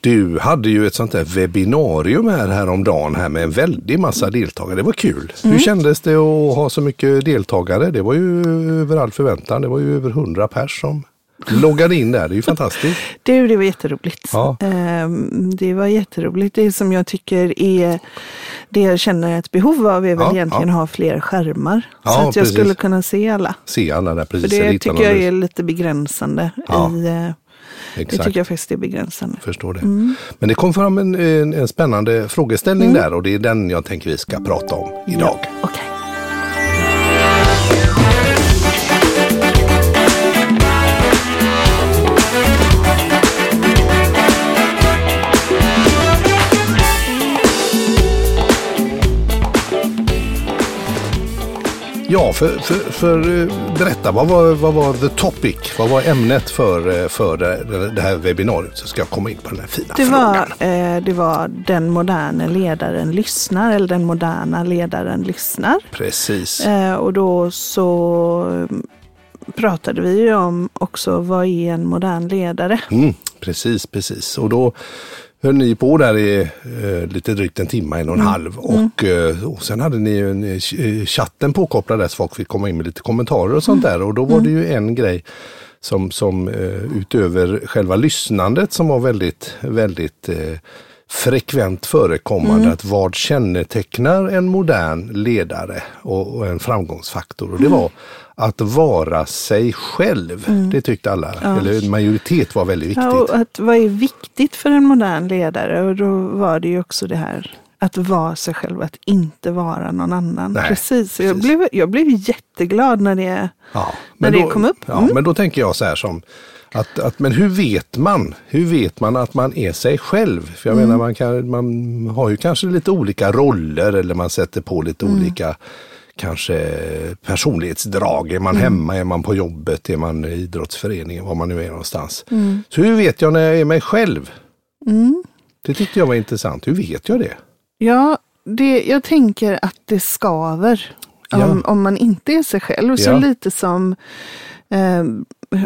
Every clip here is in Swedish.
Du hade ju ett sånt där webbinarium här häromdagen här med en väldig massa deltagare. Det var kul. Mm. Hur kändes det att ha så mycket deltagare? Det var ju över all förväntan. Det var ju över 100 pers som loggade in där. Det är ju fantastiskt. Du, det var jätteroligt. Ja. Ehm, Det var jätteroligt. Det som jag tycker är, det jag känner ett behov av är väl Ja, egentligen ja. ha fler skärmar. Ja, så att jag precis. skulle kunna se alla. Se alla där För precis. det en liten tycker jag är lite begränsande. Ja, I, eh, det Exakt. tycker jag faktiskt är begränsande. Förstår det. Mm. Men det kom fram en, en, en spännande frågeställning där och det är den jag tänker vi ska prata om idag. Okej. Ja, för, för, för eh, berätta, vad var, vad var the topic? Vad var ämnet för, eh, för det, här webbinariet? Så ska jag komma in på den här fina Det frågan. var, eh, det var den moderna ledaren lyssnar, eller den moderna ledaren lyssnar. Precis. Och då så mm, pratade vi ju om också vad är en modern ledare? Mm, precis, precis. Och då höll ni på där i eh, lite drygt en timme, en och Mm. en halv. Och, eh, och sen hade ni ju en, eh, chatten påkopplad där så folk fick komma in med lite kommentarer och sånt där. Och då var det ju en grej som, som eh, utöver själva lyssnandet som var väldigt, väldigt eh, frekvent förekommande. Att vad kännetecknar en modern ledare och, och en framgångsfaktor? Och det var att vara sig själv. Det tyckte alla, eller en majoritet var väldigt viktigt. Ja, och att vad är viktigt för en modern ledare? Och då var det ju också det här att vara sig själv, att inte vara någon annan. Nej, precis. Jag, precis. blev, jag blev jätteglad när det, Ja, när men det kom upp. Ja, Mm. men då tänker jag så här som att, att, men hur vet man? Hur vet man att man är sig själv? För jag Mm. menar man, kan, man har ju kanske lite olika roller eller man sätter på lite Mm. olika kanske personlighetsdrag. Är man Mm. hemma, är man på jobbet, är man i idrottsföreningen, var man nu är någonstans. Mm. Så hur vet jag när jag är mig själv? Det tyckte jag var intressant. Hur vet jag det? Ja, det, jag tänker att det skaver Ja. om, om man inte är sig själv. Så Ja. lite som, eh,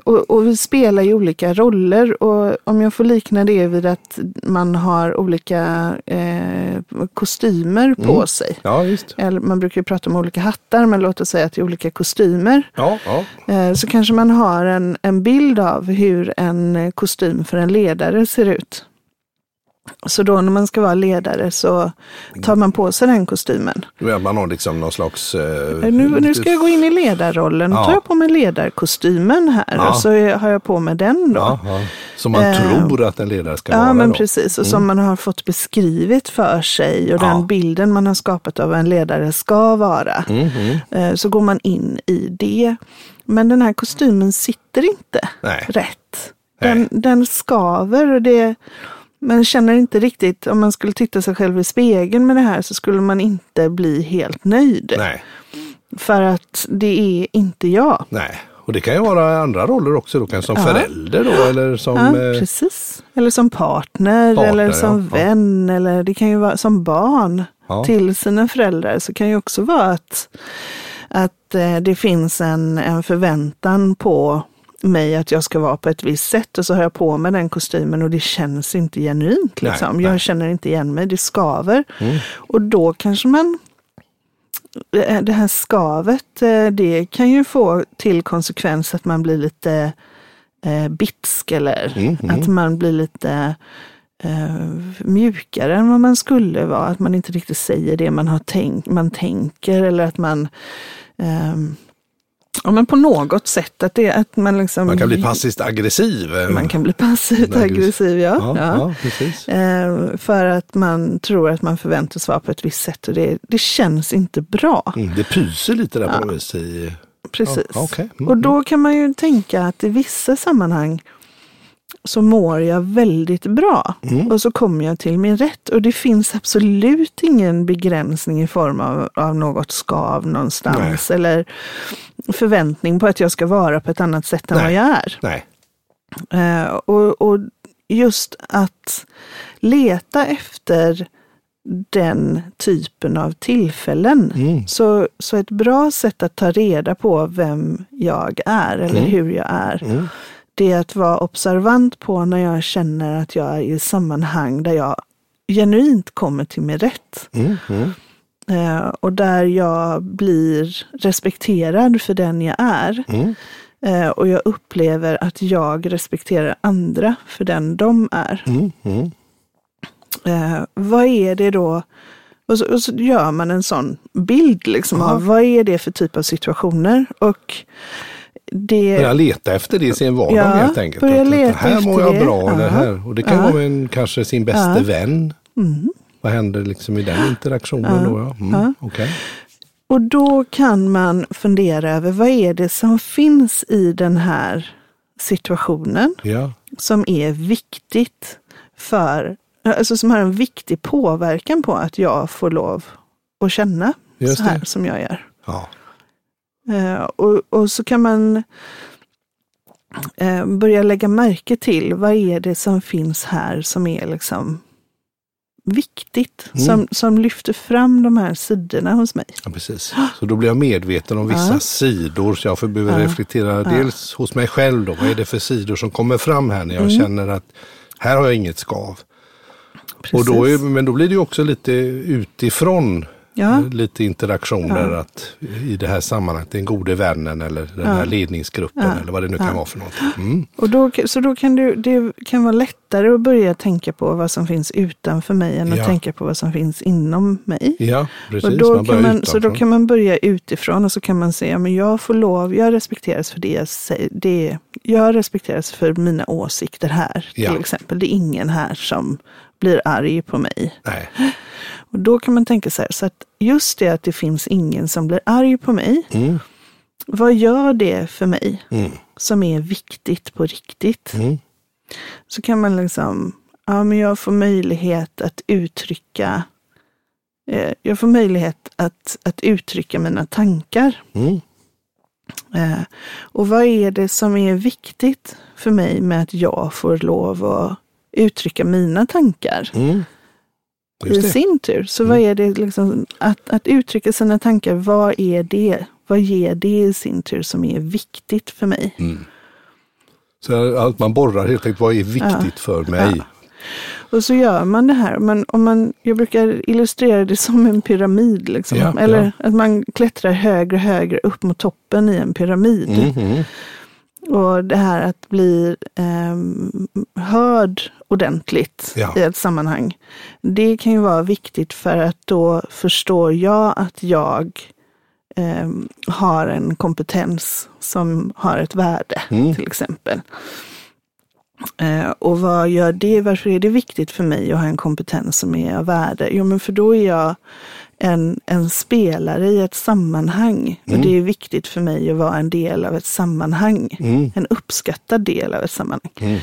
och, och vi spelar ju olika roller och om jag får likna det vid att man har olika eh, kostymer på Mm. sig. Ja. Eller man brukar ju prata om olika hattar, men låt oss säga att det är olika kostymer. Ja, ja. Eh, Så kanske man har en, en bild av hur en kostym för en ledare ser ut. Så då när man ska vara ledare så tar man på sig den kostymen. Att man har liksom någon slags... Eh, Eh, Nu, nu ska jag gå in i ledarrollen. Då Ja. tar jag på mig ledarkostymen här Ja. och så har jag på mig den då. Ja, ja. Som man Eh, tror att en ledare ska Ja, vara. men då. precis. Och som man har fått beskrivet för sig och Ja. den bilden man har skapat av vad en ledare ska vara. Mm, mm. Eh, Så går man in i det. Men den här kostymen sitter inte Nej. rätt. Nej. Den, den skaver och det, man känner inte riktigt, om man skulle titta sig själv i spegeln med det här så skulle man inte bli helt nöjd. Nej, För att det är inte jag. nej. Och det kan ju vara andra roller också då, kanske som Ja. förälder då eller som... Ja, eh, precis. Eller som partner, Partner, eller som Ja. vän eller det kan ju vara som barn Ja. till sina föräldrar. Så kan ju också vara att, att eh, det finns en, en förväntan på mig att jag ska vara på ett visst sätt och så har jag på mig den kostymen och det känns inte genuint. Nej, Liksom. nej. Jag känner inte igen mig, det skaver. Mm. Och då kanske man eh, det här skavet, eh, det kan ju få till konsekvens att man blir lite eh, bitsk eller Mm, mm. att man blir lite eh, mjukare än vad man skulle vara. Att man inte riktigt säger det man, har tänkt, man tänker eller att man ehm, ja, men på något sätt att, det, att man liksom Man kan bli passivt aggressiv. man kan bli passivt Aggressiv. Ja, Ja, ja. ja. Eh, för att man tror att man förväntas vara på ett visst sätt och det, det känns inte bra. Mm, det pyser lite där på något vis. I, Precis. Okej. Mm, Och då kan man ju tänka att i vissa sammanhang så mår jag väldigt bra Mm. och så kommer jag till min rätt. Och det finns absolut ingen begränsning i form av, av något skav någonstans eller förväntning på att jag ska vara på ett annat sätt än Nej. vad jag är. nej. Eh, och, och just att leta efter den typen av tillfällen. Mm. Så, så ett bra sätt att ta reda på vem jag är eller Mm. hur jag är, Mm. Det är att vara observant på när jag känner att jag är i sammanhang där jag genuint kommer till min rätt. Mm, mm, Eh, och där jag blir respekterad för den jag är. mm, Eh, och jag upplever att jag respekterar andra för den de är. mm, mm. Eh, vad är det då? Och så, och så gör man en sån bild liksom Ja. av vad är det för typ av situationer. Och det, Börja leta efter det i sin vardag Ja, helt enkelt. börja Att- att leta här mår jag det. bra. Det Ja. här. Och det kan Ja. vara en, kanske sin bästa Ja. vän. mm. Vad händer liksom i den interaktionen då? Ja. Mm, okej. Och då kan man fundera över vad är det som finns i den här situationen som är viktigt för, alltså som har en viktig påverkan på att jag får lov att känna Just så här det. som jag gör. Ja. Eh, och, och så kan man eh, börja lägga märke till vad är det som finns här som är liksom viktigt, Mm. som, som lyfter fram de här sidorna hos mig. ja, precis. Så då blir jag medveten om vissa Ja. sidor. Så jag behöver Ja. reflektera dels hos mig själv då. Vad är det för sidor som kommer fram här när jag Mm. känner att här har jag inget skav. Precis. Och då är, men då blir det också lite utifrån ja, lite interaktioner Ja. att i det här sammanhanget, den gode vännen eller den Ja. här ledningsgruppen eller vad det nu kan vara för någonting. Mm. och då, så då kan du, det kan vara lättare att börja tänka på vad som finns utanför mig än att tänka på vad som finns inom mig. Ja, precis. Och då man kan man, så då kan man börja utifrån och så kan man säga, men jag får lov, jag respekteras för det jag säger. Det, jag respekteras för mina åsikter här, till exempel. Det är ingen här som blir arg på mig. Nej. Och då kan man tänka så här, så att just det att det finns ingen som blir arg på mig, Mm. vad gör det för mig Mm. som är viktigt på riktigt? Mm. Så kan man liksom, ja men jag får möjlighet att uttrycka, eh, jag får möjlighet att, att uttrycka mina tankar. Mm. Eh, och vad är det som är viktigt för mig med att jag får lov att uttrycka mina tankar Mm. i sin tur? Så vad är det liksom, att, att uttrycka sina tankar, vad är det? Vad ger det i sin tur som är viktigt för mig? Mm. Så att man borrar helt enkelt, vad är viktigt för mig? Ja. Och så gör man det här. Men om man, jag brukar illustrera det som en pyramid. Liksom. Ja, Eller att man klättrar högre och högre upp mot toppen i en pyramid. Mm. Och det här att bli ehm, hörd ordentligt Ja. i ett sammanhang. Det kan ju vara viktigt för att då förstår jag att jag ehm, har en kompetens som har ett värde Mm. till exempel. Eh, och vad gör det? Varför är det viktigt för mig att ha en kompetens som är av värde? Jo, men för då är jag en, en spelare i ett sammanhang. Mm. Och det är viktigt för mig att vara en del av ett sammanhang. Mm. En uppskattad del av ett sammanhang. Mm.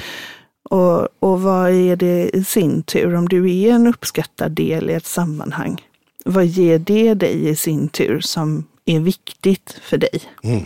Och, och vad är det i sin tur? Om du är en uppskattad del i ett sammanhang, vad ger det dig i sin tur som är viktigt för dig? Mm.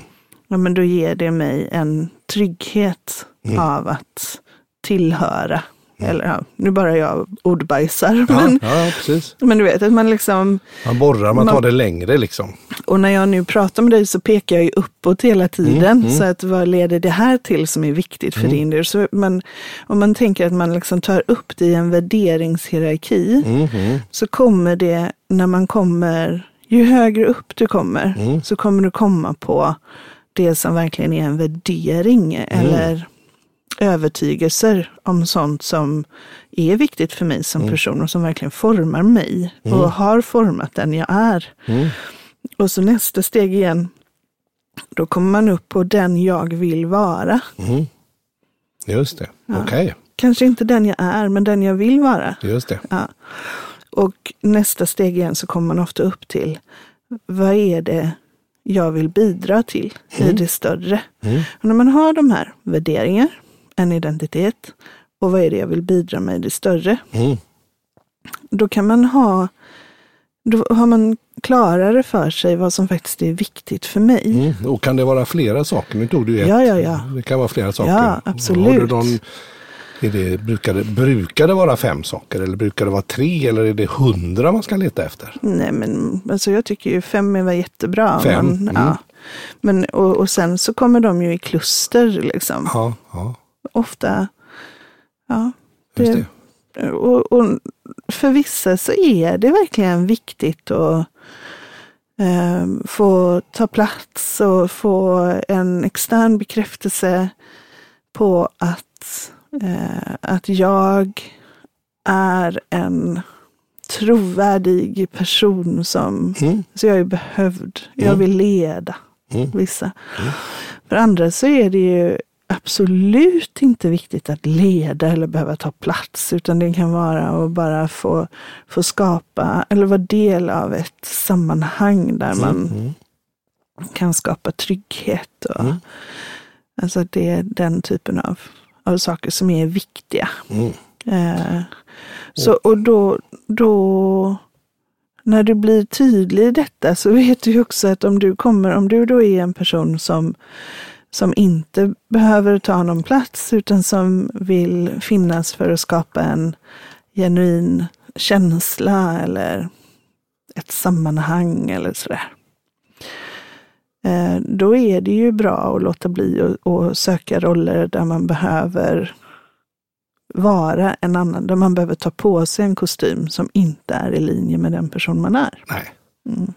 Ja, men då ger det mig en trygghet Mm. av att tillhöra. Eller ja, nu bara jag ordbajsar. Ja, Men, ja, precis. men du vet att man liksom, Man borrar, man tar Man- det längre liksom. och när jag nu pratar med dig så pekar jag ju uppåt hela tiden. Mm, mm. Så att vad leder det här till som är viktigt för Mm. din del? Så man, om man tänker att man liksom tar upp det i en värderingshierarki Mm. Mm. så kommer det när man kommer, ju högre upp du kommer, Mm. så kommer du komma på det som verkligen är en värdering Mm. eller övertygelser om sånt som är viktigt för mig som Mm. person och som verkligen formar mig Mm. och har format den jag är. Mm. Och så nästa steg igen, då kommer man upp på den jag vill vara. Mm. Just det, Ja. okej. Kanske inte den jag är, men den jag vill vara. Just det. Ja. Och nästa steg igen så kommer man ofta upp till vad är det jag vill bidra till i Mm. det större. Mm. Och när man har de här värderingar, en identitet och vad är det jag vill bidra med i det större. Mm. Då kan man ha, då har man klarare för sig vad som faktiskt är viktigt för mig. Mm. Och kan det vara flera saker? Nu tog du ett. Ja, ja, ja. Det kan vara flera saker. Ja, absolut. Har du någon, är det, brukar, det, brukar det vara fem saker eller brukar det vara tre eller är det hundra man ska leta efter? Nej men alltså jag tycker ju fem är jättebra. Fem, Men, mm. ja. Men, och, och sen så kommer de ju i kluster liksom. Ja, ja. Ofta. Ja, det, det. och, och för vissa så är det verkligen viktigt att eh, få ta plats och få en extern bekräftelse på att, eh, att jag är en trovärdig person som, Mm. så jag är behövd. Jag Mm. vill leda Mm. vissa. För andra så är det ju absolut inte viktigt att leda eller behöva ta plats, utan det kan vara att bara få, få skapa eller vara del av ett sammanhang där man Mm. kan skapa trygghet. Och, Mm. Alltså det är den typen av, av saker som är viktiga. Mm. Eh, så, och då, då, när du blir tydlig i detta så vet du också att om du kommer, om du då är en person som, som inte behöver ta någon plats utan som vill finnas för att skapa en genuin känsla eller ett sammanhang eller sådär. Eh, Då är det ju bra att låta bli att- att söka roller där man behöver vara en annan, där man behöver ta på sig en kostym som inte är i linje med den person man är. Nej. Mm.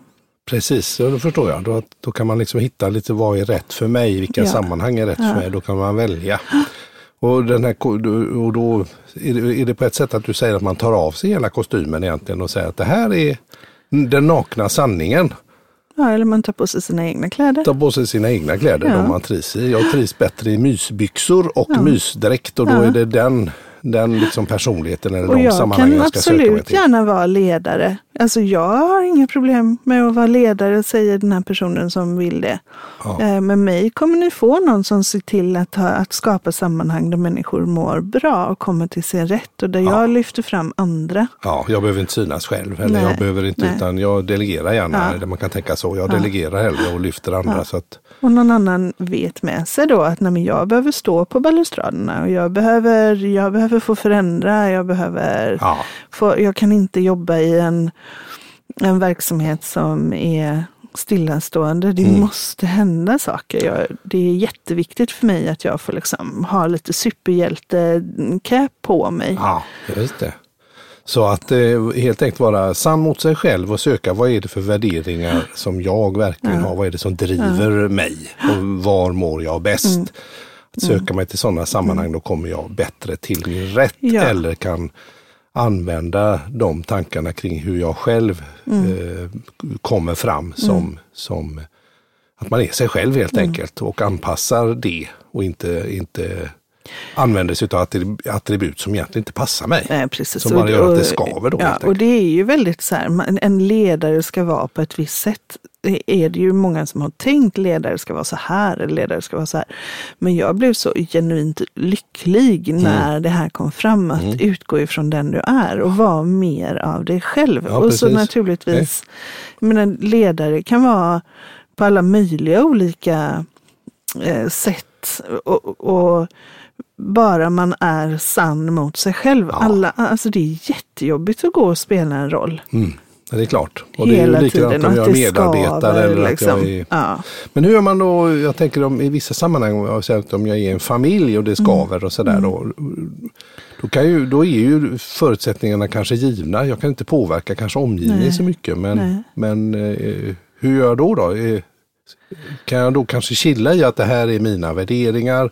Precis, då förstår jag. Då, då kan man liksom hitta lite vad är rätt för mig, vilka Ja. sammanhang är rätt Ja. för mig. Då kan man välja. Och, den här, och då är det, är det på ett sätt att du säger att man tar av sig hela kostymen egentligen och säger att det här är den nakna sanningen. Ja, eller man tar på sig sina egna kläder. Ta på sig sina egna kläder, Ja. de man trivs i. Jag trivs bättre i mysbyxor och Ja. mysdräkt och då Ja. är det den, den liksom personligheten eller Och de jag sammanhangen kan jag ska söka mig absolut till. gärna vara ledare. Alltså jag har inga problem med att vara ledare, säger den här personen som vill det. Ja. Eh, Med mig kommer ni få någon som ser till att, ha, att skapa sammanhang där människor mår bra och kommer till sin rätt och där Ja. jag lyfter fram andra. Ja, jag behöver inte synas själv. Eller Nej, jag behöver inte, nej. utan jag delegerar gärna. Ja. Man kan tänka så. Jag Ja. delegerar hellre och lyfter andra. Så att, Och någon annan vet med sig då att nej, jag behöver stå på balustraderna och jag behöver, jag behöver få förändra, jag behöver få, jag kan inte jobba i en, en verksamhet som är stillastående. Det Mm. måste hända saker. Jag, det är jätteviktigt för mig att jag får liksom ha lite superhjälte-cap på mig. ja, just det. Så att eh, helt enkelt vara sann mot sig själv och söka vad är det för värderingar som jag verkligen har. Vad är det som driver mig och var mår jag bäst. Mm. Att söka mig till sådana sammanhang då kommer jag bättre till min rätt Ja. eller kan använda de tankarna kring hur jag själv Mm. eh, kommer fram som, som att man är sig själv helt Mm. enkelt och anpassar det och inte, inte använder sig av attrib- attribut som egentligen inte passar mig. Eh, precis. Som bara gör att det skaver då, Ja, och det är ju väldigt så här, en ledare ska vara på ett visst sätt. Det är det ju många som har tänkt ledare ska vara så här, eller ledare ska vara så här. Men jag blev så genuint lycklig Mm. när det här kom fram, att utgå ifrån den du är och vara mer av dig själv. Ja, och så precis. naturligtvis, jag menar, ledare kan vara på alla möjliga olika eh, sätt. Och, och bara man är sann mot sig själv. Ja. Alla, alltså det är jättejobbigt att gå och spela en roll Mm, det är klart. Och det är hela ju likadant tiden. om jag är medarbetare eller liksom. att jag är... ja. Men hur gör man då, jag tänker om, i vissa sammanhang, om jag är en familj och det Mm. skaver och sådär, då, då, kan ju, då är ju förutsättningarna kanske givna. Jag kan inte påverka kanske omgivningen Nej. så mycket. Men, Nej. men eh, hur gör jag då? då? Eh, Kan jag då kanske chilla i att det här är mina värderingar,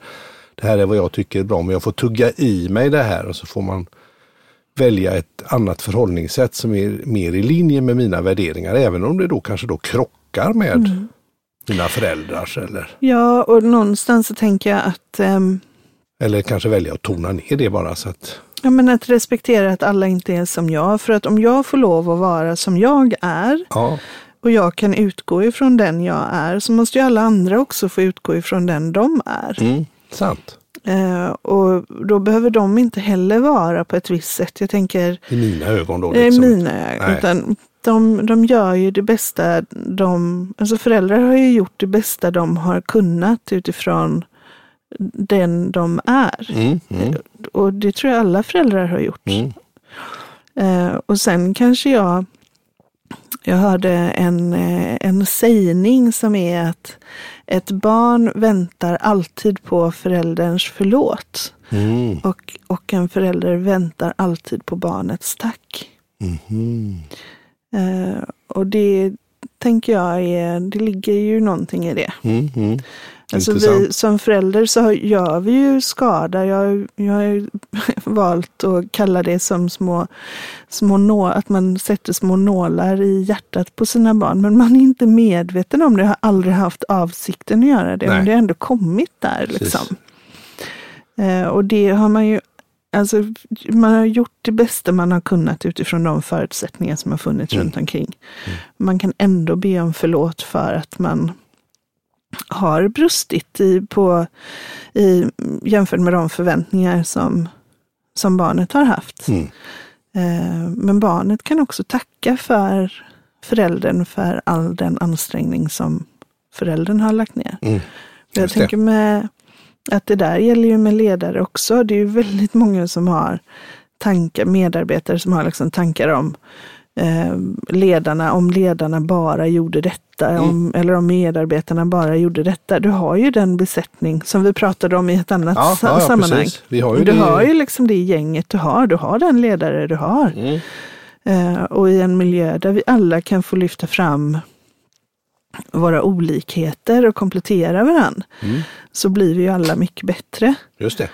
det här är vad jag tycker är bra, men jag får tugga i mig det här och så får man välja ett annat förhållningssätt som är mer i linje med mina värderingar, även om det då kanske då krockar med Mm. mina föräldrars eller, ja, och någonstans så tänker jag att, ehm, eller kanske välja att tona ner det bara så att ja, men att respektera att alla inte är som jag. För att om jag får lov att vara som jag är ja, och jag kan utgå ifrån den jag är så måste ju alla andra också få utgå ifrån den de är. mm, sant. Eh, och då behöver de inte heller vara på ett visst sätt. Jag tänker, I mina ögon då. det är Liksom. mina, Nej. utan de, de gör ju det bästa de, alltså föräldrar har ju gjort det bästa de har kunnat utifrån den de är. Mm, mm, Och det tror jag alla föräldrar har gjort. mm. Eh, och sen kanske jag Jag hörde en, eh, en sägning som är att ett barn väntar alltid på förälderns förlåt. Mm. Och, och en förälder väntar alltid på barnets tack. Mhm. Eh, och det tänker jag är, det ligger ju någonting i det. Mm. Mm. Alltså vi, som förälder så gör vi ju skada. Jag, jag har ju valt att kalla det som små, små nå, att man sätter små nålar i hjärtat på sina barn. Men man är inte medveten om det, har aldrig haft avsikten att göra det. Nej. Men det har ändå kommit där. Liksom. Eh, och det har man ju Alltså, man har gjort det bästa man har kunnat utifrån de förutsättningar som har funnits Mm. runt omkring. Man kan ändå be om förlåt för att man har brustit i, på, i, jämfört med de förväntningar som, som barnet har haft. Mm. Eh, men barnet kan också tacka för föräldern för all den ansträngning som föräldern har lagt ner. Mm. Jag tänker med att det där gäller ju med ledare också. Det är ju väldigt många som har tankar, medarbetare som har liksom tankar om eh, ledarna, om ledarna bara gjorde detta, Mm. om, eller om medarbetarna bara gjorde detta. Du har ju den besättning som vi pratade om i ett annat Ja, sa- ja, sammanhang. har du det- har ju liksom det gänget du har, du har den ledare du har. Mm. Eh, och i en miljö där vi alla kan få lyfta fram våra olikheter och komplettera varandra, Mm. så blir vi ju alla mycket bättre. Just det,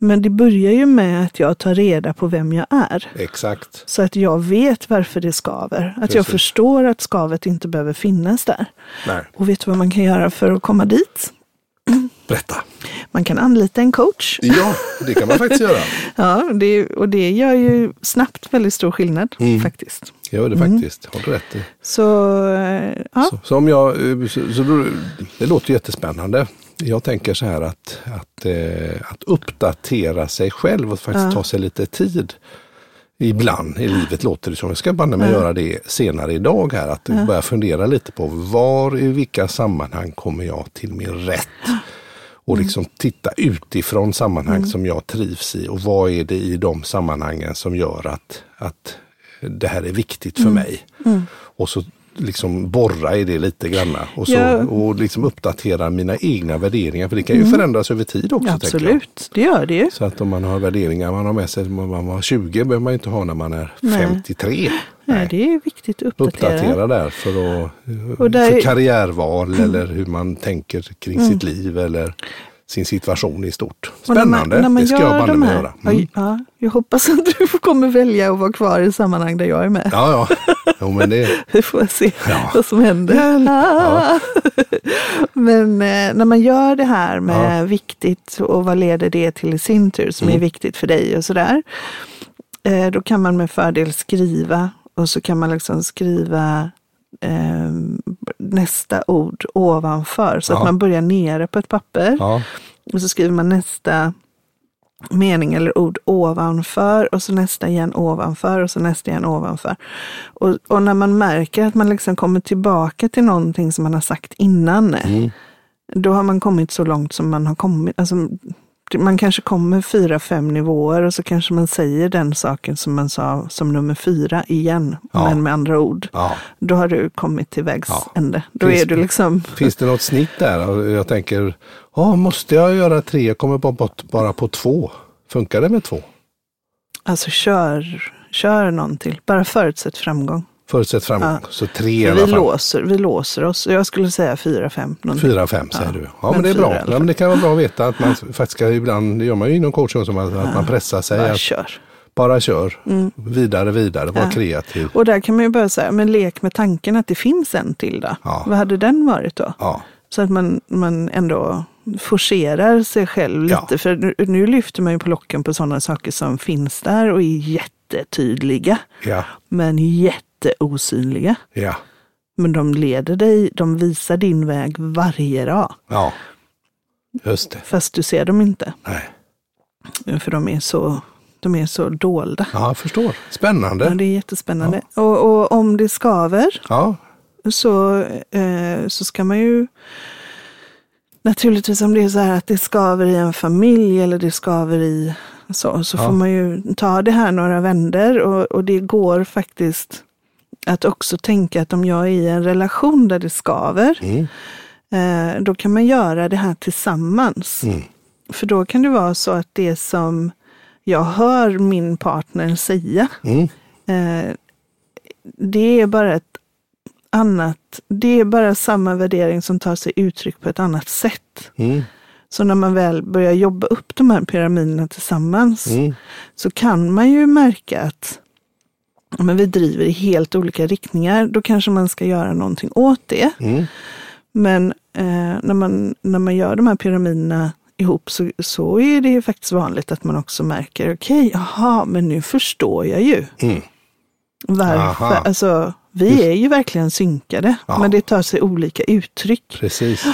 Men det börjar ju med att jag tar reda på vem jag är. exakt. Så att jag vet varför det skaver. Att jag Precis. förstår att skavet inte behöver finnas där. Nej. Och vet du vad man kan göra för att komma dit? Berätta. Man kan anlita en coach. Ja, det kan man faktiskt göra. Ja, det, och det gör ju snabbt väldigt stor skillnad Mm. faktiskt. Gör det faktiskt. Har du rätt i. Så, eh, ja. Så, så om jag, eh, så, så det låter jättespännande. Jag tänker så här att, att, eh, att uppdatera sig själv och faktiskt Ja. ta sig lite tid. Ibland i livet låter det som, jag ska banne mig göra det senare idag här, att börja fundera lite på var, i vilka sammanhang kommer jag till min rätt? Och liksom titta utifrån sammanhang som jag trivs i och vad är det i de sammanhangen som gör att, att det här är viktigt för mig. Och så liksom borra i det lite granna och, så, Ja. och liksom uppdatera mina egna värderingar. För det kan ju förändras över tid också. Absolut, det gör det ju. Så att om man har värderingar man har med sig när man var 20 behöver man inte ha när man är Nej. 53. Nej, det är viktigt att uppdatera. Uppdatera där för, att, där- för karriärval eller hur man tänker kring sitt liv eller sin situation i stort. Och när man- Spännande, när man det ska jag banne de mig göra. Mm. Ja, jag hoppas att du kommer välja att vara kvar i sammanhang där jag är med. Ja, ja. Jo, men det, Vi får se Ja. vad som händer. Ah. Men eh, när man gör det här med viktigt och vad leder det till i sin tur som Mm. är viktigt för dig och sådär. Eh, då kan man med fördel skriva och så kan man liksom skriva eh, nästa ord ovanför så Ja. att man börjar nere på ett papper. ja, Och så skriver man nästa mening eller ord ovanför och så nästa igen ovanför och så nästa igen ovanför. Och, och när man märker att man liksom kommer tillbaka till någonting som man har sagt innan, Mm. då har man kommit så långt som man har kommit. Alltså, man kanske kommer fyra, fem nivåer och så kanske man säger den saken som man sa som nummer fyra igen, Ja. men med andra ord. ja. Då har du kommit till vägs Ja. ände. Då Finns är du liksom Finns det något snitt där? Jag tänker, ja, måste jag göra tre? Jag kommer bara, bara på två. Funkar det med två? Alltså kör, kör någon till. Bara förutsätt framgång. Förutsatt framgång. Ja. Så tre i alla vi, fall. låser, vi låser oss. Jag skulle säga fyra, fem. någonting. Fyra, fem säger Ja. du. Ja, men, Men det är bra. Ja, men det kan vara bra att veta att man faktiskt ska ibland, det gör man ju inom coaching att att man pressar sig. Bara Att kör. bara kör. Vidare, vidare, var Ja. kreativ. Och där kan man ju börja säga, men lek med tanken att det finns en till då. Ja. Vad hade den varit då? Ja, Så att man, man ändå forcerar sig själv lite. Ja. För nu, nu lyfter man ju på locken på sådana saker som finns där och är jättetydliga. ja, Men jätteosynliga. ja, Men de leder dig, de visar din väg varje dag. ja. Just det. Fast du ser dem inte. Nej. För de är så, de är så dolda. Ja, jag förstår. Ja, Spännande. det är jättespännande. Och, och om det skaver Ja, så, eh, så ska man ju Naturligtvis om det är så här att det skaver i en familj eller det skaver i så, så Ja. får man ju ta det här några vänder och, och det går faktiskt att också tänka att om jag är i en relation där det skaver, Mm. eh, då kan man göra det här tillsammans. Mm. För då kan det vara så att det som jag hör min partner säga, Mm. eh, det är bara ett annat, det är bara samma värdering som tar sig uttryck på ett annat sätt. Mm. Så när man väl börjar jobba upp de här pyramiderna tillsammans Mm. så kan man ju märka att men vi driver i helt olika riktningar. Då kanske man ska göra någonting åt det. Mm. Men eh, när, man, när man gör de här pyramiderna ihop så, så är det ju faktiskt vanligt att man också märker, okej, jaha, men nu förstår jag ju. Mm. Varför? Aha. Alltså, vi är ju verkligen synkade, Ja. men det tar sig olika uttryck Precis,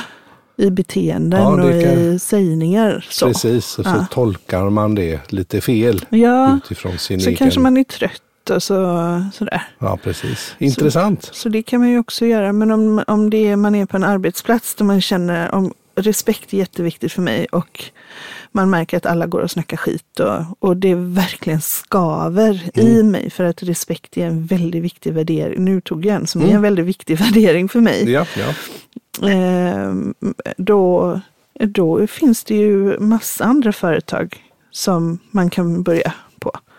i beteenden Ja, och kan- i sägningar. Så. precis. Och så Ja. tolkar man det lite fel Ja, utifrån sin så egen... kanske man är trött och så, sådär. Ja, precis. Intressant. Så det kan man ju också göra. Men om, om det är, man är på en arbetsplats där man känner om respekt är jätteviktigt för mig och man märker att alla går och snackar skit och, och det verkligen skaver Mm. i mig för att respekt är en väldigt viktig värdering. Nu tog jag en som är en väldigt viktig värdering för mig. Ja, ja. Eh, då, då finns det ju massa andra företag som man kan börja.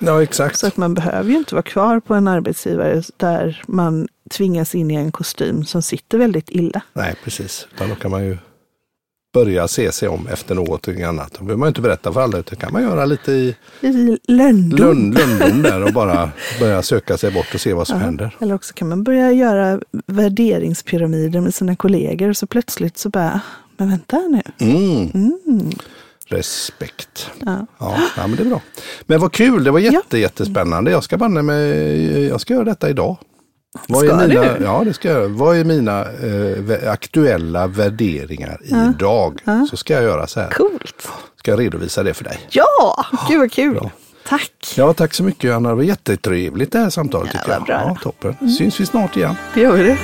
Ja exakt. Så att man behöver ju inte vara kvar på en arbetsgivare där man tvingas in i en kostym som sitter väldigt illa. Nej, precis. Utan då kan man ju börja se sig om efter något annat. Då behöver man ju inte berätta för alla, utan kan man göra lite i I lönndom. lund, där och bara börja söka sig bort och se vad som händer. Eller också kan man börja göra värderingspyramider med sina kollegor och så plötsligt så bara, men vänta nu. Mm. Mm. Respekt. Ja. Ja, ja, men det är bra. Men vad kul, det var jätte, jättespännande. Jag ska banne mig, jag ska göra detta idag. Vad Ska är du? mina, Ja, det ska jag. Vad är mina eh, aktuella värderingar idag? Så ska jag göra så här. Coolt. Ska jag redovisa det för dig. Ja, gud vad kul. Bra. Tack. Ja, tack så mycket Anna. Det var jättetrevligt det här samtalet. Ja, tycker jag. bra. Ja, toppen. Syns vi snart igen. Det gör vi det.